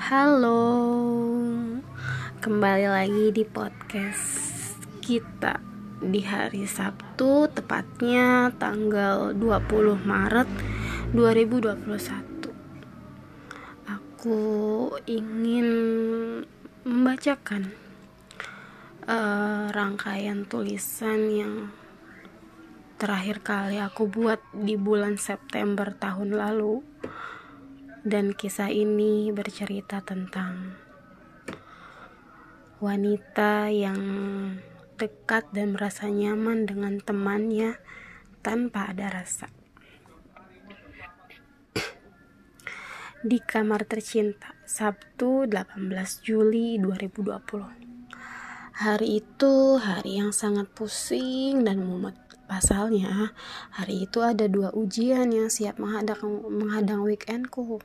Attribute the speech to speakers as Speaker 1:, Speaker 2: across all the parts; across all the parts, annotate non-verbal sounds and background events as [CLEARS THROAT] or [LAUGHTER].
Speaker 1: Halo. Kembali lagi di podcast kita Di hari Sabtu Tepatnya tanggal 20 Maret 2021 Aku ingin Membacakan uh, Rangkaian tulisan yang Terakhir kali aku buat di bulan September tahun lalu dan kisah ini bercerita tentang wanita yang dekat dan merasa nyaman dengan temannya tanpa ada rasa. Di kamar tercinta, Sabtu 18 Juli 2020. Hari itu hari yang sangat pusing dan mumet. Pasalnya, hari itu ada dua ujian yang siap menghadang, menghadang weekendku.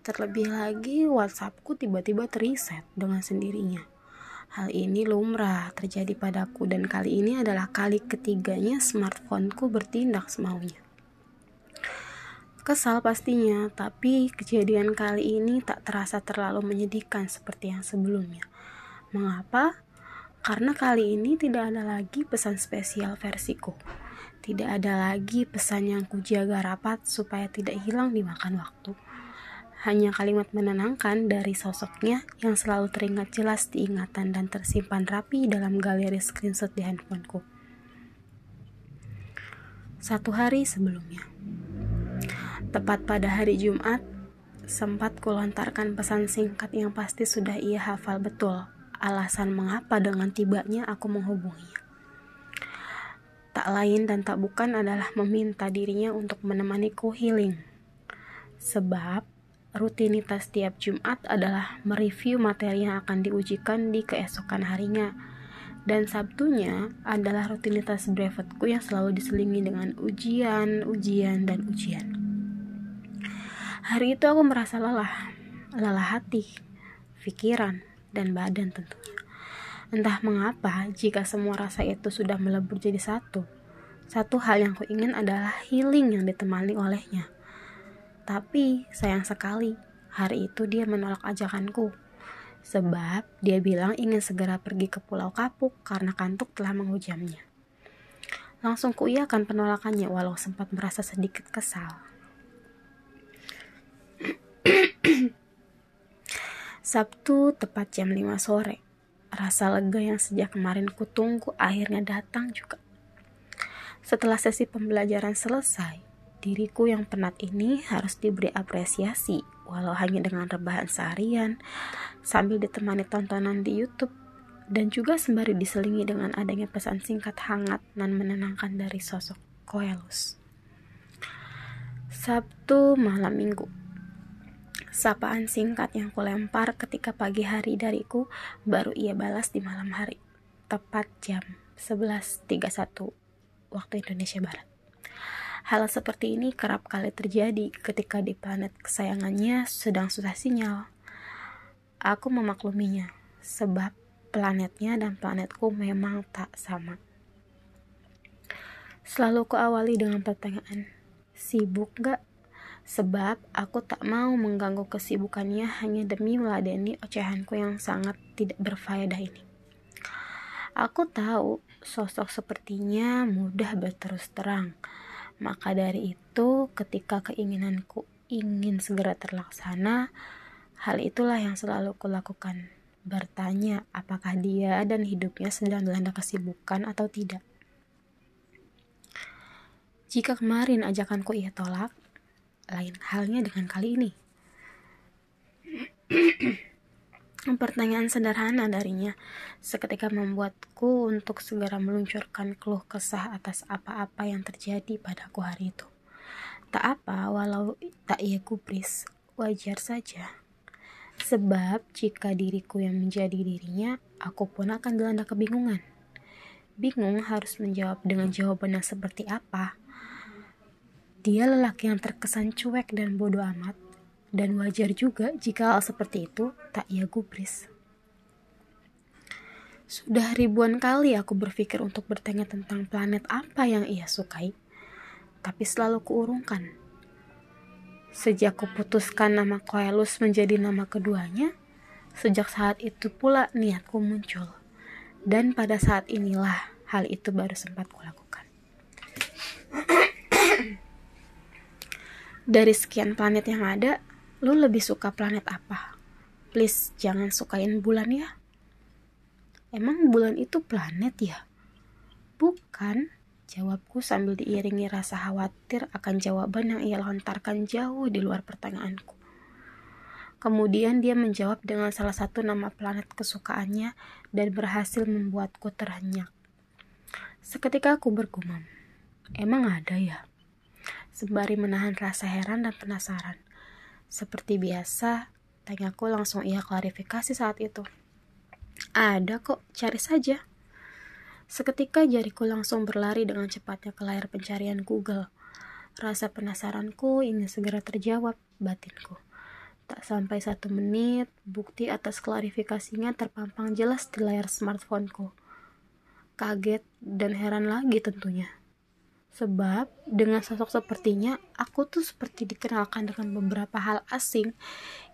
Speaker 1: Terlebih lagi, WhatsAppku tiba-tiba teriset dengan sendirinya. Hal ini lumrah terjadi padaku dan kali ini adalah kali ketiganya smartphoneku bertindak semaunya. Kesal pastinya, tapi kejadian kali ini tak terasa terlalu menyedihkan seperti yang sebelumnya. Mengapa? Karena kali ini tidak ada lagi pesan spesial versiku. Tidak ada lagi pesan yang kujaga rapat supaya tidak hilang dimakan waktu. Hanya kalimat menenangkan dari sosoknya yang selalu teringat jelas di ingatan dan tersimpan rapi dalam galeri screenshot di handphoneku. Satu hari sebelumnya. Tepat pada hari Jumat, sempat kulontarkan pesan singkat yang pasti sudah ia hafal betul alasan mengapa dengan tibanya aku menghubunginya. Tak lain dan tak bukan adalah meminta dirinya untuk menemaniku healing. Sebab rutinitas tiap Jumat adalah mereview materi yang akan diujikan di keesokan harinya. Dan Sabtunya adalah rutinitas brevetku yang selalu diselingi dengan ujian, ujian, dan ujian. Hari itu aku merasa lelah, lelah hati, pikiran, dan badan tentunya. Entah mengapa, jika semua rasa itu sudah melebur jadi satu, satu hal yang kuingin adalah healing yang ditemani olehnya. Tapi sayang sekali, hari itu dia menolak ajakanku. Sebab dia bilang ingin segera pergi ke Pulau Kapuk karena kantuk telah menghujamnya. Langsung kuiyakan penolakannya walau sempat merasa sedikit kesal. Sabtu tepat jam 5 sore. Rasa lega yang sejak kemarin kutunggu akhirnya datang juga. Setelah sesi pembelajaran selesai, diriku yang penat ini harus diberi apresiasi walau hanya dengan rebahan seharian sambil ditemani tontonan di YouTube dan juga sembari diselingi dengan adanya pesan singkat hangat dan menenangkan dari sosok Koelus. Sabtu malam minggu Sapaan singkat yang kulempar ketika pagi hari dariku baru ia balas di malam hari. Tepat jam 11.31 waktu Indonesia Barat. Hal seperti ini kerap kali terjadi ketika di planet kesayangannya sedang susah sinyal. Aku memakluminya, sebab planetnya dan planetku memang tak sama. Selalu kuawali dengan pertanyaan, sibuk gak? Sebab aku tak mau mengganggu kesibukannya hanya demi meladeni ocehanku yang sangat tidak berfaedah ini. Aku tahu sosok sepertinya mudah berterus terang, maka dari itu ketika keinginanku ingin segera terlaksana, hal itulah yang selalu kulakukan. Bertanya apakah dia dan hidupnya sedang dilanda kesibukan atau tidak. Jika kemarin ajakanku ia tolak, lain halnya dengan kali ini. [CLEARS THROAT] Pertanyaan sederhana darinya seketika membuatku untuk segera meluncurkan keluh kesah atas apa-apa yang terjadi padaku hari itu. Tak apa, walau tak ia kubris, wajar saja. Sebab jika diriku yang menjadi dirinya, aku pun akan dilanda kebingungan. Bingung harus menjawab dengan jawaban yang seperti apa dia lelaki yang terkesan cuek dan bodoh amat, dan wajar juga jika hal seperti itu tak ia gubris. Sudah ribuan kali aku berpikir untuk bertanya tentang planet apa yang ia sukai, tapi selalu kuurungkan. Sejak kuputuskan nama Koelus menjadi nama keduanya, sejak saat itu pula niatku muncul. Dan pada saat inilah hal itu baru sempat kulakukan. Dari sekian planet yang ada, lu lebih suka planet apa? Please jangan sukain bulan ya. Emang bulan itu planet ya? Bukan. Jawabku sambil diiringi rasa khawatir akan jawaban yang ia lontarkan jauh di luar pertanyaanku. Kemudian dia menjawab dengan salah satu nama planet kesukaannya dan berhasil membuatku terhenyak. Seketika aku bergumam, emang ada ya? Sembari menahan rasa heran dan penasaran. Seperti biasa, tanyaku langsung ia klarifikasi saat itu. Ada kok, cari saja. Seketika jariku langsung berlari dengan cepatnya ke layar pencarian Google. Rasa penasaranku ingin segera terjawab batinku. Tak sampai satu menit, bukti atas klarifikasinya terpampang jelas di layar smartphoneku. Kaget dan heran lagi tentunya. Sebab dengan sosok sepertinya, aku tuh seperti dikenalkan dengan beberapa hal asing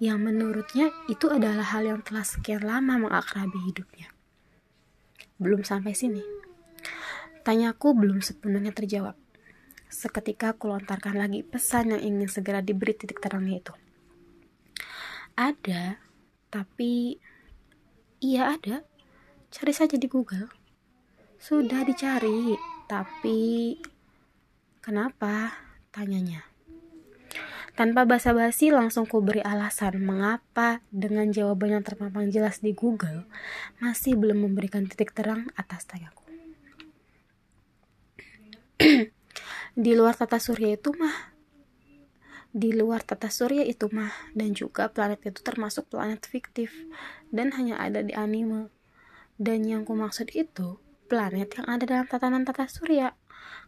Speaker 1: yang menurutnya itu adalah hal yang telah sekian lama mengakrabi hidupnya. Belum sampai sini. Tanyaku belum sepenuhnya terjawab. Seketika aku lontarkan lagi pesan yang ingin segera diberi titik terangnya itu. Ada, tapi iya ada. Cari saja di Google. Sudah dicari, tapi kenapa? Tanyanya. Tanpa basa-basi langsung ku beri alasan mengapa dengan jawaban yang terpampang jelas di Google masih belum memberikan titik terang atas tanyaku. [CLEARS THROAT] di luar tata surya itu mah di luar tata surya itu mah dan juga planet itu termasuk planet fiktif dan hanya ada di anime dan yang ku maksud itu planet yang ada dalam tatanan tata surya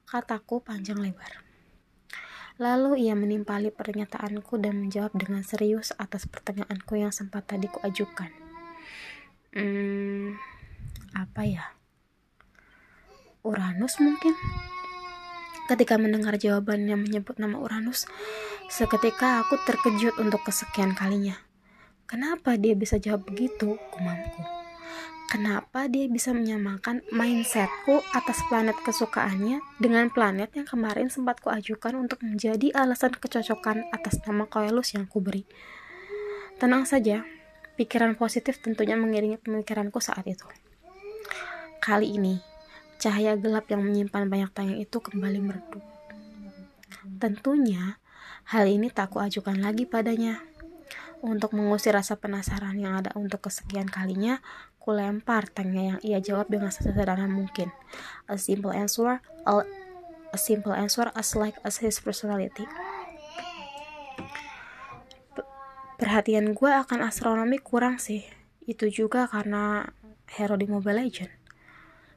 Speaker 1: kataku panjang lebar Lalu ia menimpali pernyataanku dan menjawab dengan serius atas pertanyaanku yang sempat tadi kuajukan. Hmm, apa ya? Uranus mungkin? Ketika mendengar jawaban yang menyebut nama Uranus, seketika aku terkejut untuk kesekian kalinya. Kenapa dia bisa jawab begitu? Kumamku kenapa dia bisa menyamakan mindsetku atas planet kesukaannya dengan planet yang kemarin sempat kuajukan untuk menjadi alasan kecocokan atas nama Koelus yang kuberi. Tenang saja, pikiran positif tentunya mengiringi pemikiranku saat itu. Kali ini, cahaya gelap yang menyimpan banyak tanya itu kembali meredup. Tentunya, hal ini tak kuajukan lagi padanya. Untuk mengusir rasa penasaran yang ada untuk kesekian kalinya, Aku lempar tanya yang ia jawab dengan sesederhana mungkin. A simple answer, a, a simple answer as like as his personality. Perhatian gue akan astronomi kurang sih. Itu juga karena hero di Mobile Legend.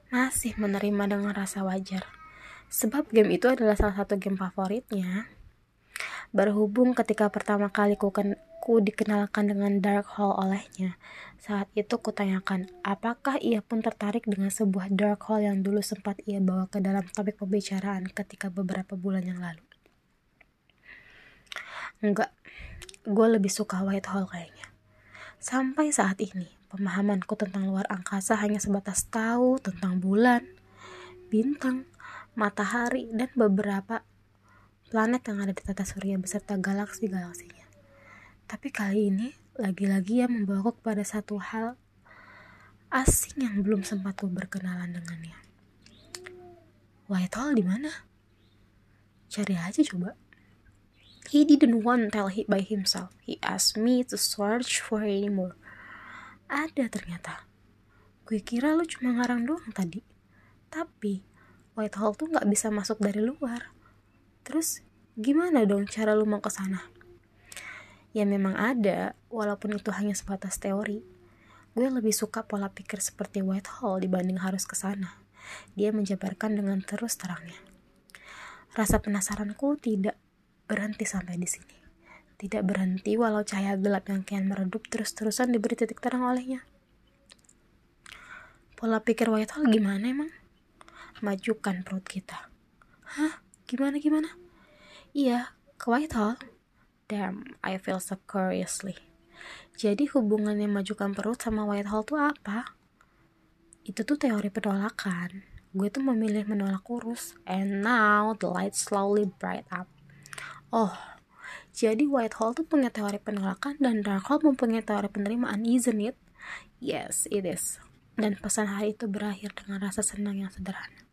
Speaker 1: Masih menerima dengan rasa wajar. Sebab game itu adalah salah satu game favoritnya. Berhubung ketika pertama kali ku, ku dikenalkan dengan Dark Hall olehnya, saat itu kutanyakan, apakah ia pun tertarik dengan sebuah Dark Hall yang dulu sempat ia bawa ke dalam topik pembicaraan ketika beberapa bulan yang lalu. Enggak, gue lebih suka White Hall kayaknya. Sampai saat ini, pemahamanku tentang luar angkasa hanya sebatas tahu tentang bulan, bintang, matahari, dan beberapa planet yang ada di tata surya beserta galaksi-galaksinya. Tapi kali ini, lagi-lagi ia membawaku kepada satu hal asing yang belum sempat ku berkenalan dengannya. White Hall di mana? Cari aja coba. He didn't want to tell it by himself. He asked me to search for anymore. Ada ternyata. Gue kira lu cuma ngarang doang tadi. Tapi, White Hall tuh gak bisa masuk dari luar. Terus gimana dong cara lu mau ke sana? Ya memang ada, walaupun itu hanya sebatas teori. Gue lebih suka pola pikir seperti White Hall dibanding harus ke sana. Dia menjabarkan dengan terus terangnya. Rasa penasaranku tidak berhenti sampai di sini. Tidak berhenti walau cahaya gelap yang kian meredup terus-terusan diberi titik terang olehnya. Pola pikir White Hall gimana emang? Majukan perut kita. Hah? Gimana-gimana? Iya, ke Whitehall. Damn, I feel so curiously. Jadi hubungan yang majukan perut sama white hole tuh apa? Itu tuh teori penolakan. Gue tuh memilih menolak kurus. And now the light slowly bright up. Oh, jadi white hole tuh punya teori penolakan dan dark hole mempunyai teori penerimaan, isn't it? Yes, it is. Dan pesan hari itu berakhir dengan rasa senang yang sederhana.